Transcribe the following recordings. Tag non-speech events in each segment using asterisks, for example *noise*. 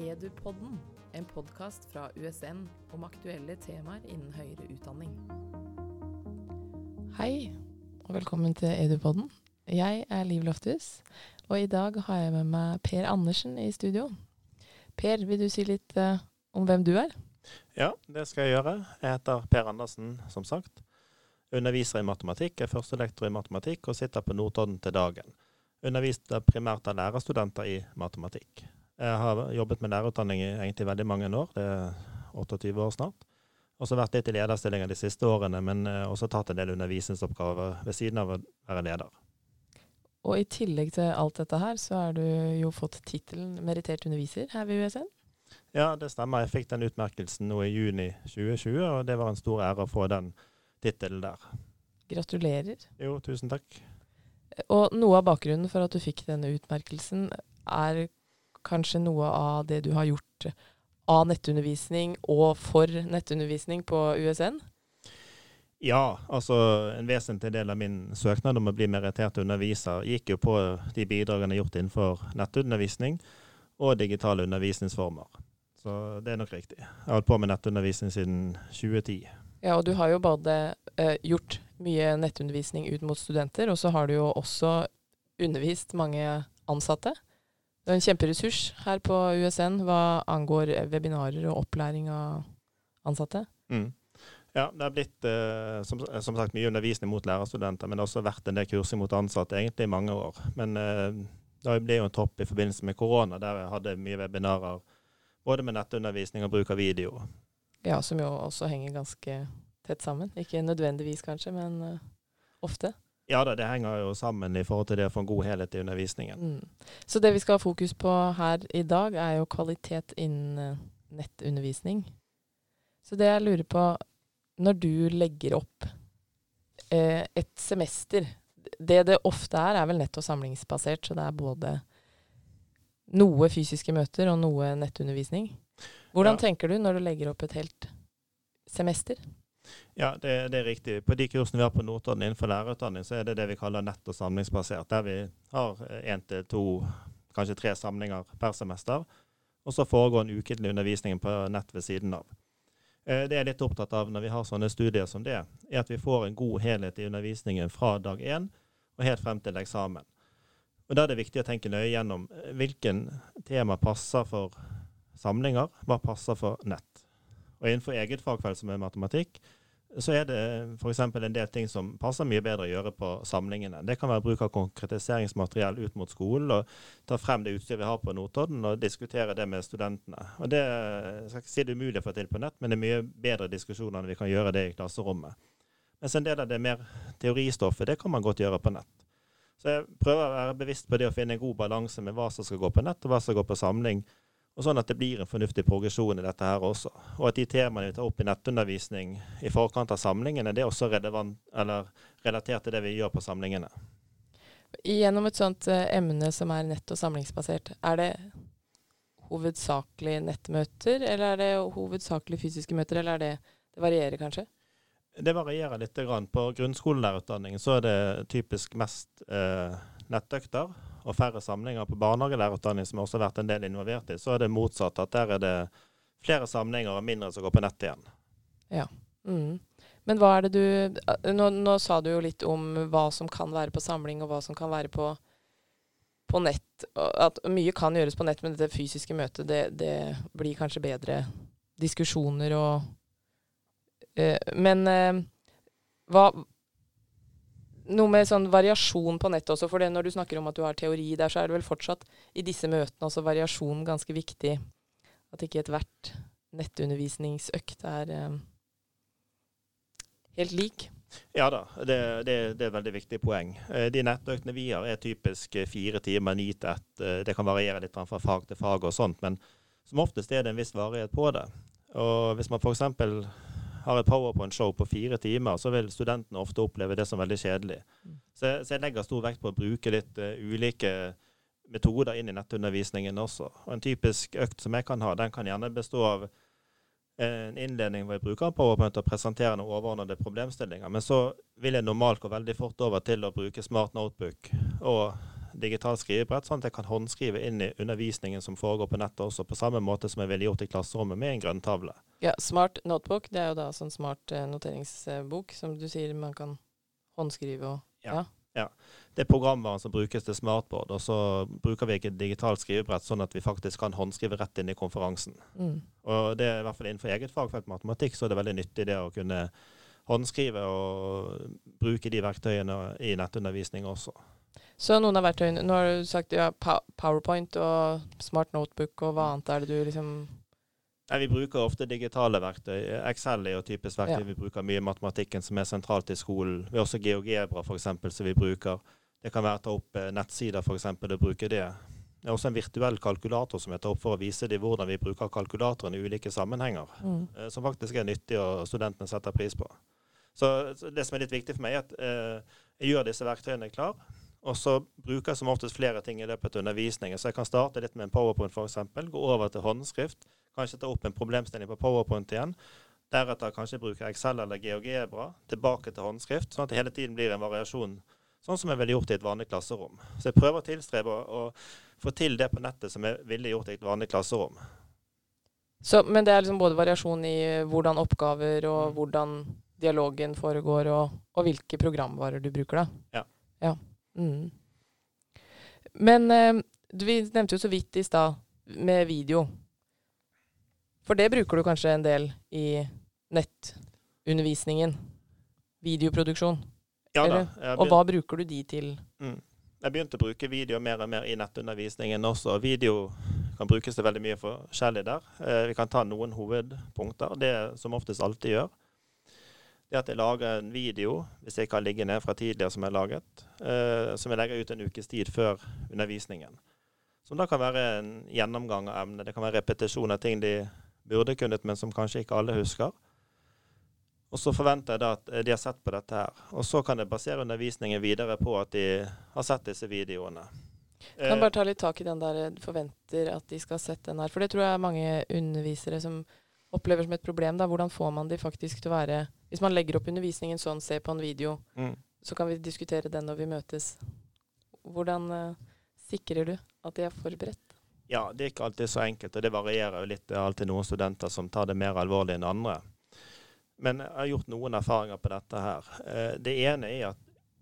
Edupodden, en podkast fra USN om aktuelle temaer innen høyere utdanning. Hei, og velkommen til Edupodden. Jeg er Liv Lofthus, og i dag har jeg med meg Per Andersen i studio. Per, vil du si litt uh, om hvem du er? Ja, det skal jeg gjøre. Jeg heter Per Andersen, som sagt. Underviser i matematikk, er førstelektor i matematikk og sitter på Notodden til dagen. Underviste primært av lærerstudenter i matematikk. Jeg har jobbet med lærerutdanning i egentlig veldig mange år, det er 28 år snart. Og så vært litt i lederstillinger de siste årene, men eh, også tatt en del undervisningsoppgaver ved siden av å være leder. Og i tillegg til alt dette her, så har du jo fått tittelen merittert underviser her ved USN? Ja, det stemmer. Jeg fikk den utmerkelsen nå i juni 2020, og det var en stor ære å få den tittelen der. Gratulerer. Jo, tusen takk. Og noe av bakgrunnen for at du fikk denne utmerkelsen, er kanskje noe av det du har gjort av nettundervisning og for nettundervisning på USN? Ja, altså en vesentlig del av min søknad om å bli merittert underviser gikk jo på de bidragene jeg har gjort innenfor nettundervisning og digitale undervisningsformer. Så det er nok riktig. Jeg har holdt på med nettundervisning siden 2010. Ja, og du har jo både eh, gjort mye nettundervisning ut mot studenter, og så har du jo også undervist mange ansatte. Det er en kjemperessurs her på USN hva angår webinarer og opplæring av ansatte. Mm. Ja, det har blitt eh, som, som, sagt mye undervisning mot lærerstudenter, men det har også vært en del kursing mot ansatte egentlig i mange år. Men eh, det ble jo en topp i forbindelse med korona, der jeg hadde mye webinarer både med nettundervisning og bruk av video. Ja, som jo også henger ganske tett sammen. Ikke nødvendigvis kanskje, men uh, ofte. Ja da, det henger jo sammen i forhold til det å få en god helhet i undervisningen. Mm. Så det vi skal ha fokus på her i dag, er jo kvalitet innen eh, nettundervisning. Så det jeg lurer på, når du legger opp eh, et semester Det det ofte er, er vel nett- og samlingsbasert, så det er både noe fysiske møter og noe nettundervisning. Hvordan ja. tenker du når du legger opp et helt semester? Ja, det, det, er riktig. På de kursene vi har på Notodden innenfor lærerutdanning, så er det det vi kaller nett- og samlingsbasert. Der vi har én til to, kanskje tre samlinger per semester. Og så foregår en ukentlige undervisningen på nett ved siden av. Eh, det jeg er litt opptatt av når vi har sånne studier som det, er at vi får en god helhet i undervisningen fra dag én og helt frem til eksamen. Og Da er det viktig å tenke nøye gjennom eh, hvilken tema passer for samlinger, hva passer for nett. Og innenfor eget fagfelt, som er matematikk, så er det f.eks. en del ting som passer mye bedre å gjøre på samlingene. Det kan være bruk av konkretiseringsmateriell ut mot skolen, og ta frem det utstyret vi har på Notodden, og diskutere det med studentene. Og det jeg skal ikke si det er umulig å få til på nett, men det er mye bedre diskusjoner enn vi kan gjøre det i klasserommet. Mens en del av det mer teoristoffet, det kan man godt gjøre på nett. Så jeg prøver å være bevisst på det å finne en god balanse med hva som skal gå på nett, og hva som skal gå på samling og sånn at det blir en fornuftig progresjon i dette her også. Og at de temaene vi tar opp i nettundervisning i forkant av samlingene, det er også relatert til det vi gjør på samlingene. Gjennom et sånt uh, emne som er nett- og samlingsbasert, er det hovedsakelig nettmøter, eller er det hovedsakelig fysiske møter, eller er det Det varierer kanskje? Det varierer litt. På grunnskolelærerutdanningen så er det typisk mest eh, nettøkter og færre samlinger på barnehagelærerutdanning, som også har vært en del involvert i, så er det motsatt. At der er det flere samlinger og mindre som går på nett igjen. Ja. Mm. Men hva er det du nå, nå, sa du jo litt om hva som kan være på samling, og hva som kan være på, på nett. At mye kan gjøres på nett, men dette fysiske møtet, det, det blir kanskje bedre diskusjoner og øh, Men øh, hva, noe med sånn variasjon på nettet også. For når du snakker om at du har teori der, så er det vel fortsatt i disse møtene også variasjon ganske viktig. At ikke ethvert nettundervisningsøkt er eh, helt lik. Ja da, det, det, det, er et veldig viktig poeng. Eh, de nettøktene vi har er typisk eh, fire timer, ni til ett. Eh, det kan variere litt fra fag til fag og sånt, men som oftest er det en viss varighet på det. Og hvis man f.eks har et powerpoint-show på fire timer, så vil studentene ofte oppleve det som veldig kjedelig. Mm. Så, så jeg legger stor vekt på å bruke litt uh, ulike metoder inn i nettundervisningen også. Og En typisk økt som jeg kan ha, den kan gjerne bestå av en innledning hvor jeg bruker PowerPoint og presenterer noen overordnede problemstillinger. Men så vil jeg normalt gå veldig fort over til å bruke Smart Notebook og digitalt skrivebrett, sånn at jeg kan håndskrive inn i undervisningen som foregår på nettet også, på samme måte som jeg ville gjort i klasserommet med en grønntavle. Ja, Smart notebook, det er jo da sånn smart eh, noteringsbok, som du sier man kan håndskrive og Ja. ja. Det er programvaren som brukes til smartboard, og så bruker vi ikke digitalt skrivebrett sånn at vi faktisk kan håndskrive rett inn i konferansen. mm. Og det er i hvert fall innenfor eget fagfelt matematikk, så er det veldig nyttig det å kunne håndskrive og bruke de verktøyene i nettundervisning også. Så noen av verktøyene Nå har du sagt ja, PowerPoint og Smart Notebook, og hva annet er det du liksom Nei, Vi bruker ofte digitale verktøy. Excel er jo typisk verktøy Ja. vi bruker mye i matematikken som er sentralt i skolen. Vi har også GeoGebra f.eks. som vi bruker. Det kan være å ta opp eh, nettsider f.eks. og bruke det. Det er også en virtuell kalkulator som jeg tar opp for å vise dem hvordan vi bruker kalkulatoren i ulike sammenhenger. mm. eh, Som faktisk er nyttig og studentene setter pris på. Så, det som er litt viktig for meg, er at eh, jeg gjør disse verktøyene klar. Og så bruker jeg som oftest flere ting i løpet av undervisningen. Så jeg kan starte litt med en powerpoint f.eks. Gå over til håndskrift. Kanskje ta opp en problemstilling på powerpoint igjen. Deretter kanskje bruke Excel eller GeoGebra. Tilbake til håndskrift. Sånn at det hele tiden blir en variasjon. Sånn som jeg ville gjort i et vanlig klasserom. Så jeg prøver å tilstrebe å, få til det på nettet som jeg ville gjort i et vanlig klasserom. Så, men det er liksom både variasjon i eh, hvordan oppgaver og Mm. hvordan dialogen foregår, og, og hvilke programvarer du bruker, da. Ja. ja. Mm. Men eh, du, vi nevnte jo så vidt i stad med video. For det bruker du kanskje en del i nettundervisningen? Videoproduksjon. Ja da. Og hva bruker du de til? Mm. Jeg begynte å bruke video mer og mer i nettundervisningen også. Video kan brukes til veldig mye forskjellig der. Eh, vi kan ta noen hovedpunkter. Det som oftest alltid gjør, det at jeg lager en video, hvis jeg ikke har liggende fra tidligere som jeg har laget, eh, som jeg legger ut en ukes tid før undervisningen. Som da kan være en gjennomgang av emnet. Det kan være repetisjon av ting de burde kunnet, men som kanskje ikke alle husker. Og så forventer jeg da at eh, de har sett på dette her. Og så kan jeg basere undervisningen videre på at de har sett disse videoene. Kan jeg bare ta litt tak i den der eh, forventer at de skal ha sett den her. For det tror jeg er mange undervisere som opplever som et problem. Da. Hvordan får man de faktisk til å være Hvis man legger opp undervisningen sånn, se på en video, mm. så kan vi diskutere den når vi møtes. Hvordan uh, sikrer du at de er forberedt? Ja, det er ikke alltid så enkelt, og det varierer jo litt. Det er alltid noen studenter som tar det mer alvorlig enn andre. Men jeg har gjort noen erfaringer på dette her. Eh, Det ene er at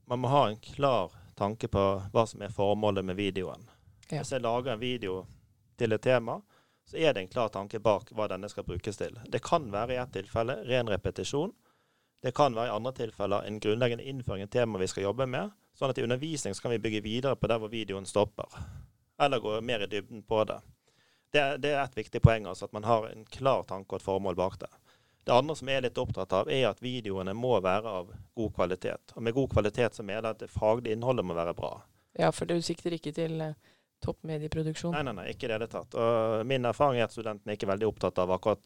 man må ha en klar tanke på hva som er formålet med videoen. Ja. Hvis jeg lager en video til et tema, så er det en klar tanke bak hva denne skal brukes til. Det kan være i ett tilfelle ren repetisjon. Det kan være i andre tilfeller en grunnleggende innføring i temaet tema vi skal jobbe med. Sånn at i undervisning kan vi bygge videre på der hvor videoen stopper. Eller gå mer i dybden på det. Det, det er et viktig poeng, altså at man har en klar tanke og et formål bak det. Det andre som jeg er litt opptatt av, er at videoene må være av god kvalitet. Og med god kvalitet så mener jeg at det faglige innholdet må være bra. Ja, for du sikter ikke til toppmedieproduksjon. Nei, nei, nei, ikke i det hele tatt. Og min erfaring er at studentene er ikke veldig opptatt av akkurat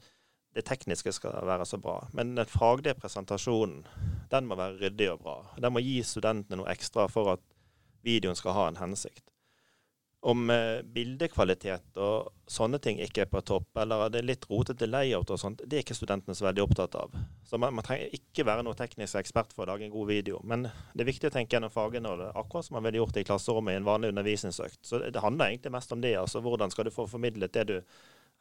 det tekniske skal være så bra. Men den faglige presentasjonen, den må være ryddig og bra. Den må gi studentene noe ekstra for at videoen skal ha en hensikt. Om eh, bildekvalitet og sånne ting ikke er på topp, eller det er litt rotete layout og sånt, det er ikke studentene så veldig opptatt av. Så man, man trenger ikke være noe teknisk ekspert for å lage en god video. Men det er viktig å tenke gjennom faginnholdet, akkurat som man ville gjort det i klasserommet i en vanlig undervisningsøkt. Så det, det handler egentlig mest om det. altså Hvordan skal du få formidlet det du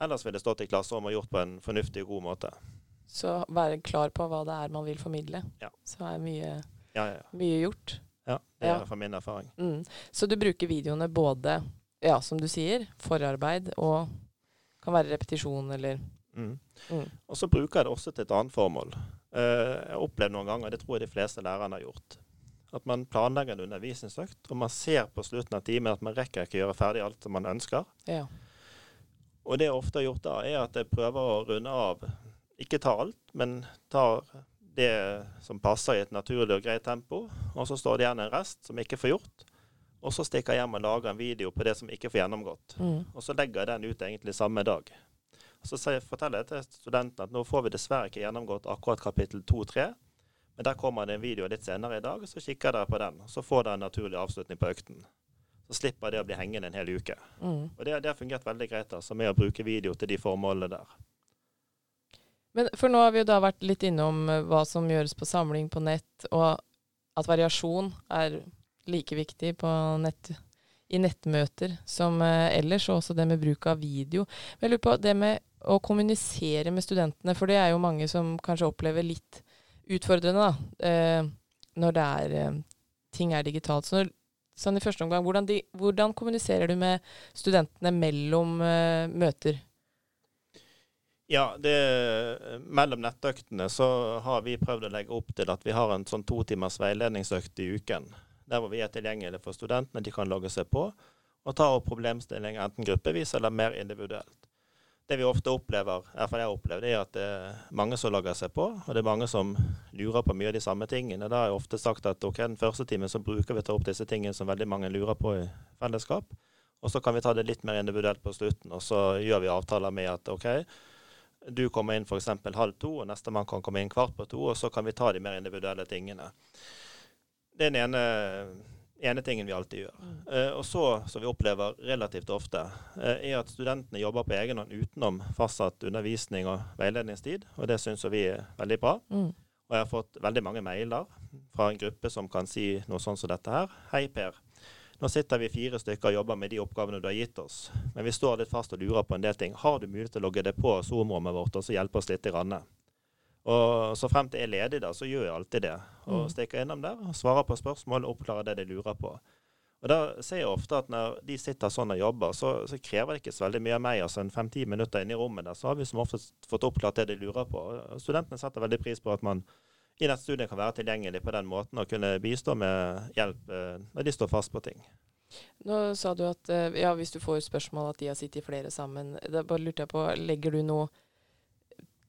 ellers ville stått i klasserommet og gjort på en fornuftig og god måte. Så være klar på hva det er man vil formidle. Ja. Så er mye, Ja, ja, ja. mye gjort. Ja det er Ja. fra min erfaring. Mm. Så du bruker videoene både, ja, som du sier, forarbeid og kan være repetisjon eller Mm. mm. Og så bruker jeg det også til et annet formål. Eh, jeg har opplevd noen ganger, det tror jeg de fleste lærerne har gjort, at man planlegger en undervisningsøkt, og man ser på slutten av timen at man rekker ikke å gjøre ferdig alt som man ønsker. Ja. Og det jeg ofte har gjort da, er at jeg prøver å runde av. Ikke ta alt, men tar det som passer i et naturlig og greit tempo. Og så står det igjen en rest som ikke får gjort. Og så stikker jeg hjem og lager en video på det som ikke får gjennomgått. Mm. Og så legger jeg den ut egentlig samme dag. Og så forteller jeg til studentene at nå får vi dessverre ikke gjennomgått akkurat kapittel 2-3. Men der kommer det en video litt senere i dag, så kikker dere på den. Så får dere en naturlig avslutning på økten. Så slipper det å bli hengende en hel uke. Mm. Og det, det har fungert veldig greit altså, med å bruke video til de formålene der. Men for nå har vi jo da vært litt innom eh, hva som gjøres på samling på nett, og at variasjon er like viktig nett i nettmøter som eh, ellers, og også det med bruk av video. Men jeg lurer på det med å kommunisere med studentene, for det er jo mange som kanskje opplever litt utfordrende da, eh, når det er, ting er digitalt. Så når, sånn i første omgang, hvordan, de, hvordan kommuniserer du med studentene mellom møter? Ja, det, mellom nettøktene så har vi prøvd å legge opp til at vi har en sånn to timers veiledningsøkt i uken. Der hvor vi er tilgjengelige for studentene. De kan logge seg på og ta opp problemstillinger enten gruppevis eller mer individuelt. Det vi ofte opplever, i hvert fall jeg opplever, det er at det er mange som logger seg på, og det er mange som lurer på mye av de samme tingene. Da har jeg ofte sagt at ok, den første timen så bruker vi å ta opp disse tingene som veldig mange lurer på i fellesskap. Og så kan vi ta det litt mer individuelt på slutten, og så gjør vi avtaler med at OK, du kommer inn f.eks. halv to, og nestemann kan komme inn kvart på to, og så kan vi ta de mer individuelle tingene. Det er den ene, ene tingen vi alltid gjør. Mm. Uh, og så, som vi opplever relativt ofte, uh, er at studentene jobber på egen hånd utenom fastsatt undervisning og veiledningstid, og det syns vi er veldig bra. Mm. Og jeg har fått veldig mange mailer fra en gruppe som kan si noe sånn som dette her. Hei, Per. Nå sitter vi fire stykker og jobber med de oppgavene du har gitt oss, men vi står litt fast og lurer på en del ting. Har du mulighet til å logge deg på Zoom-rommet vårt og så hjelpe oss litt? i randet? Og så frem til jeg er ledig, da, så gjør jeg alltid det. Og mm. stikker innom der, svarer på spørsmål oppklarer det de lurer på. Og da ser jeg ofte at når de sitter sånn og jobber, så, så krever det ikke så veldig mye av meg. altså en Fem-ti minutter inne i rommet der, så har vi som ofte fått oppklart det de lurer på. Og studentene setter veldig pris på at man i studiene kan være tilgjengelig på den måten og kunne bistå med hjelp eh, når de står fast på ting. Nå sa du at eh, ja, hvis du får spørsmål at de har sittet flere sammen. Da bare lurte jeg på, Legger du noe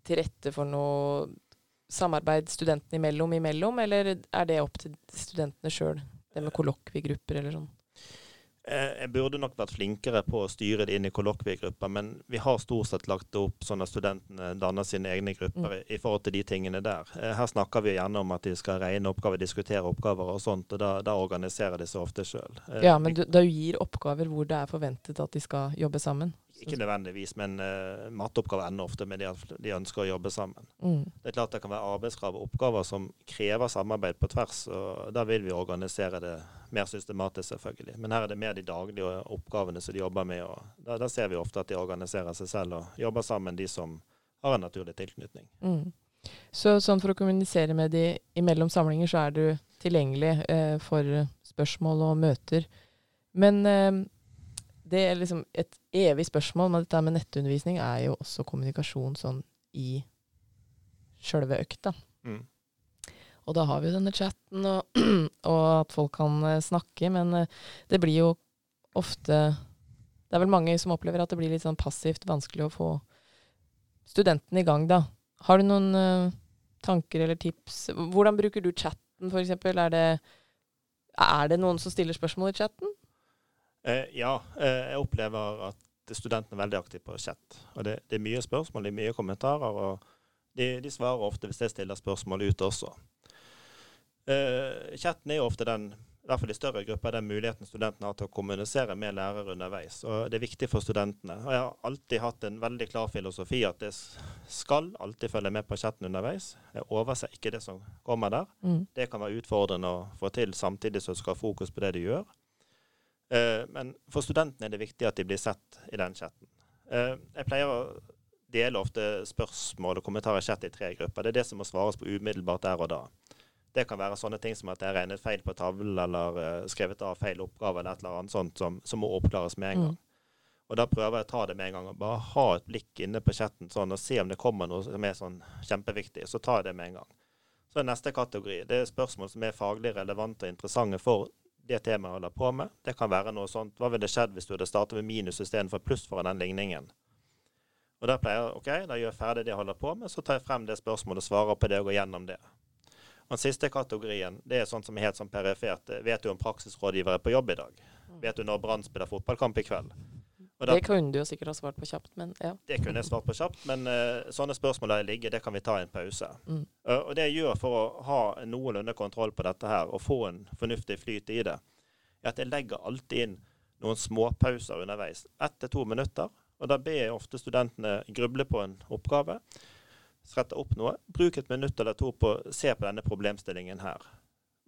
til rette for noe samarbeid studentene imellom, imellom, eller er det opp til studentene sjøl? Det med kollokviegrupper eller sånn? Eh, jeg burde nok vært flinkere på å styre det inn i kollokviegrupper, men vi har stort sett lagt det opp sånn at studentene danner sine egne grupper mm. i, forhold til de tingene der. Eh, her snakker vi gjerne om at de skal regne oppgaver, diskutere oppgaver og sånt, og da, da organiserer de seg ofte sjøl. Eh, ja, men du, da gir oppgaver hvor det er forventet at de skal jobbe sammen? Ikke nødvendigvis, men uh, matteoppgaver ender ofte med at de ønsker å jobbe sammen. Mm. Det er klart det kan være arbeidskrav og oppgaver som krever samarbeid på tvers, og da vil vi organisere det mer systematisk, selvfølgelig. Men her er det mer de daglige oppgavene som de jobber med, og da, da ser vi ofte at de organiserer seg selv og jobber sammen, de som har en naturlig tilknytning. Mm. Så sånn for å kommunisere med de imellom samlinger, så er du tilgjengelig eh, for spørsmål og møter. Men eh, det er liksom et evig spørsmål, men dette med nettundervisning er jo også kommunikasjon sånn i sjølve økta. Mm. Og da har vi jo denne chatten, og, *clears throat* og, at folk kan uh, snakke, men uh, det blir jo ofte Det er vel mange som opplever at det blir litt sånn passivt vanskelig å få studentene i gang, da. Har du noen uh, tanker eller tips? Hvordan bruker du chatten, f.eks.? Er, det, er det noen som stiller spørsmål i chatten? Eh, ja, eh, jeg opplever at studentene er veldig aktive på chat. Og det, det, er mye spørsmål, det er mye kommentarer, og de, de svarer ofte hvis jeg stiller spørsmål ut også. Eh, chatten er jo ofte den i hvert fall i større grupper, den muligheten studentene har til å kommunisere med lærere underveis. Og Det er viktig for studentene. Og Jeg har alltid hatt en veldig klar filosofi at jeg skal alltid følge med på chatten underveis. Jeg overser ikke det som kommer der. Mm. Det kan være utfordrende å få til samtidig som du skal ha fokus på det du gjør. Eh, men for studentene er det viktig at de blir sett i den chatten. Eh, jeg pleier å dele ofte spørsmål og kommentarer i chat i tre grupper. Det er det som må svares på umiddelbart der og da. Det kan være sånne ting som at jeg regnet feil på tavlen eller uh, skrevet av feil oppgave eller et eller annet sånt som, som må oppklares med en gang. Mm. Og da prøver jeg å ta det med en gang og bare ha et blikk inne på chatten sånn, og se om det kommer noe som er sånn kjempeviktig. Så tar jeg det med en gang. Så er neste kategori det er spørsmål som er faglig relevante og interessante for det temaet jeg holder på med. Det kan være noe sånt Hva ville skjedd hvis du hadde startet med minus istedenfor pluss foran den ligningen? Og Da pleier jeg ok, da gjør jeg ferdig det jeg holder på med, så tar jeg frem det spørsmålet og svarer på det og går gjennom det. Og Den siste kategorien det er sånn som er helt sånn perifert. Vet du om praksisrådgivere på jobb i dag? Vet du når Brann spiller fotballkamp i kveld? Det kunne du jo sikkert ha svart på kjapt, men ja. Det kunne jeg svart på kjapt, men uh, sånne spørsmål der ligger, det kan vi ta i en pause. Mm. Uh, og det jeg gjør for å ha noenlunde kontroll på dette her, og få en fornuftig flyt i det, er at jeg legger alltid inn noen småpauser underveis. Ett til to minutter. Og da ber jeg ofte studentene gruble på en oppgave. Rette opp noe. Bruk et minutt eller to på å se på denne problemstillingen her.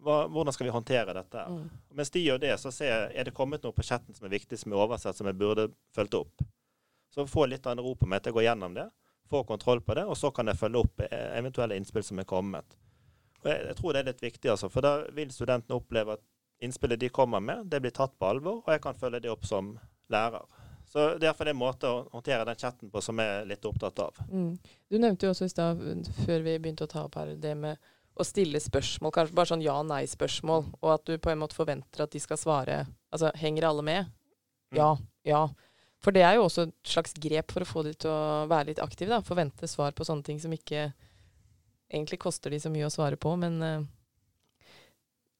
Hva, hvordan skal vi håndtere dette? Mm. Mens de gjør det, så ser jeg er det kommet noe på chatten som er viktig, som er oversett, som jeg burde fulgt opp. Så få litt av en ro på meg til å gå gjennom det, få kontroll på det, og så kan jeg følge opp eh, eventuelle innspill som er kommet. Og jeg, jeg tror det er litt viktig, altså, for da vil studentene oppleve at innspillet de kommer med, det blir tatt på alvor, og jeg kan følge det opp som lærer. Så det er iallfall en måte å håndtere den chatten på som jeg er litt opptatt av. Mm. Du nevnte jo også i stad, før vi begynte å ta opp her, det med å stille spørsmål, kanskje bare sånn ja-nei-spørsmål, og at du på en måte forventer at de skal svare Altså, henger alle med? Mm. Ja. Ja. For det er jo også et slags grep for å få de til å være litt aktive, da. Forvente svar på sånne ting som ikke egentlig koster de så mye å svare på, men uh,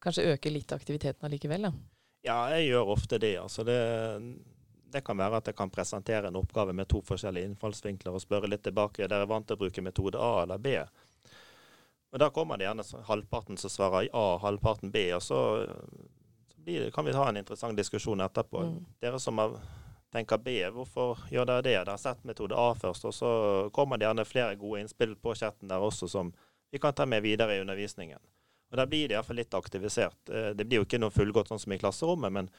kanskje øker litt aktiviteten allikevel, da. Ja, jeg gjør ofte det. Altså det, det kan være at jeg kan presentere en oppgave med to forskjellige innfallsvinkler og spørre litt tilbake. Dere er vant til å bruke metode A eller B? Og Da kommer det gjerne halvparten som svarer A, halvparten B. Og så, så blir det, kan vi ha en interessant diskusjon etterpå. Mm. Dere som har, tenker B, hvorfor gjør dere det? Dere har sett metode A først, og så kommer det gjerne flere gode innspill på chatten der også som vi kan ta med videre i undervisningen. Og Da blir det iallfall litt aktivisert. Eh, Det blir jo ikke noe fullgodt sånn som i klasserommet, men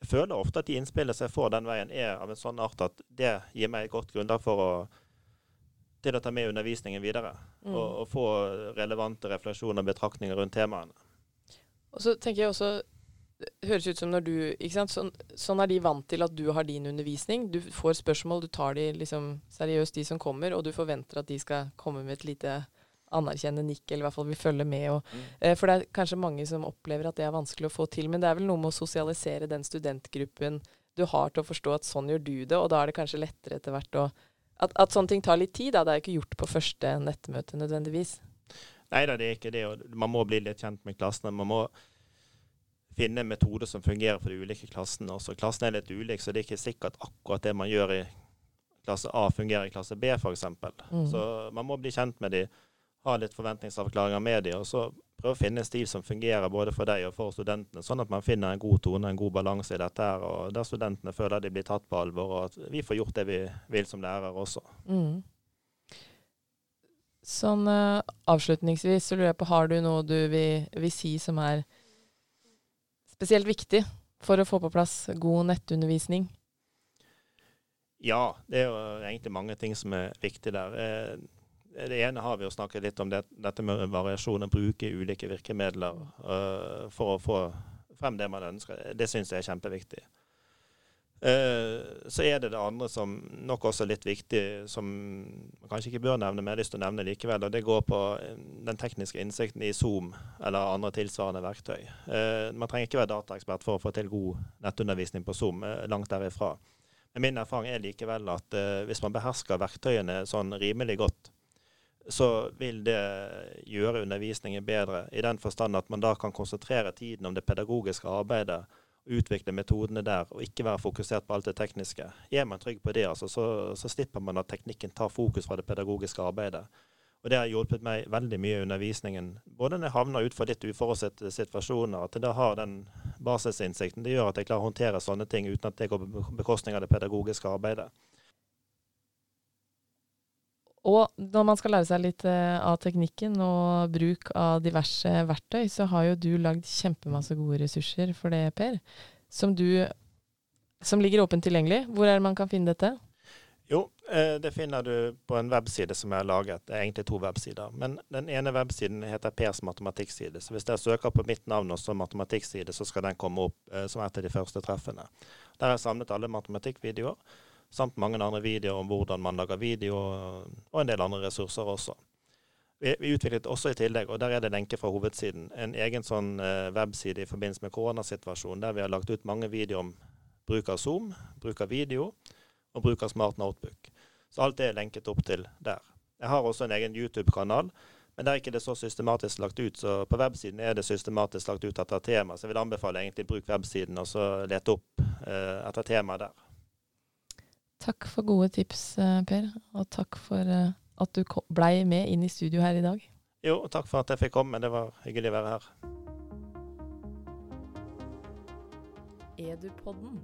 jeg føler ofte at de innspillene som jeg får den veien, er av en sånn art at det gir meg et godt grunnlag for å til å ta med undervisningen videre. Mm. Og, og få relevante refleksjoner og betraktninger rundt temaene. Og så tenker jeg også Det høres ut som når du ikke sant? Sånn, sånn er de vant til at du har din undervisning. Du får spørsmål, du tar de liksom seriøst, de som kommer, og du forventer at de skal komme med et lite anerkjennende nikk, eller i hvert fall vil følge med. Og, Mm. eh, for det er kanskje mange som opplever at det er vanskelig å få til, men det er vel noe med å sosialisere den studentgruppen du har til å forstå at sånn gjør du det, og da er det kanskje lettere etter hvert å at, at sånne ting tar litt tid, da. Det er jo ikke gjort på første nettmøte nødvendigvis. Nei da, det er ikke det. og Man må bli litt kjent med klassene. Man må finne metoder som fungerer for de ulike klassene. Også klassen er litt ulik, så det er ikke sikkert akkurat det man gjør i klasse A, fungerer i klasse B, f.eks. Mm. Så man må bli kjent med de, ha litt forventningsavklaringer med dem, og så prøve å finne en stil som fungerer både for deg og for studentene, sånn at man finner en god tone, en god balanse i dette her, og der studentene føler de blir tatt på alvor, og at vi får gjort det vi vil som lærere også. Mm. Sånn uh, avslutningsvis så lurer jeg på, har du noe du vil, vil si som er spesielt viktig for å få på plass god nettundervisning? Ja, det er jo egentlig mange ting som er viktig der. Eh, Det ene har vi jo snakket litt om, det, dette med variasjon, å bruke ulike virkemidler uh, for å få frem det man ønsker. Det syns jeg er kjempeviktig. Uh, så er det det andre som nok også er litt viktig, som man kanskje ikke bør nevne, men jeg har lyst til å nevne likevel. og Det går på eh, den tekniske innsikten i Zoom eller andre tilsvarende verktøy. Uh, man trenger ikke være dataekspert for å få til god nettundervisning på Zoom, eh, langt derifra. Men min erfaring er likevel at eh, hvis man behersker verktøyene sånn rimelig godt, så vil det gjøre undervisningen bedre, i den forstand at man da kan konsentrere tiden om det pedagogiske arbeidet utvikle metodene der, og ikke være fokusert på alt det tekniske. Er man trygg på det, altså, så, så slipper man at teknikken tar fokus fra det pedagogiske arbeidet. Og det har hjulpet meg veldig mye i undervisningen. Både når jeg havner utfor litt uforutsette situasjoner, at jeg da har den basisinnsikten. Det gjør at jeg klarer å håndtere sånne ting uten at det går på bekostning av det pedagogiske arbeidet. Og når man skal lære seg litt eh, av teknikken og bruk av diverse verktøy, så har jo du lagd kjempemasse gode ressurser for det, Per. Som du Som ligger åpent tilgjengelig. Hvor er det man kan finne dette? Jo, eh, det finner du på en webside som jeg har laget. Det er egentlig to websider. Men den ene websiden heter Pers matematikkside. Så hvis dere søker på mitt navn også, matematikkside, så skal den komme opp eh, som et av de første treffene. Der har jeg samlet alle matematikkvideoer, samt mange andre videoer om hvordan man lager video, og en del andre ressurser også. Vi, vi utviklet også i tillegg, og der er det lenke fra hovedsiden, en egen sånn eh, webside i forbindelse med koronasituasjonen, der vi har lagt ut mange videoer om bruk av Zoom, bruk av video, og bruk av Smart Notebook. Så alt det er lenket opp til der. Jeg har også en egen YouTube-kanal, men der er ikke det så systematisk lagt ut. Så på websiden er det systematisk lagt ut etter tema. Så jeg vil anbefale egentlig bruk websiden og så lete opp eh, etter tema der. Takk for gode tips, eh, Per. Og takk for eh, at du blei med inn i studio her i dag. Jo, takk for at jeg fikk komme. Det var hyggelig å være her. Edupodden.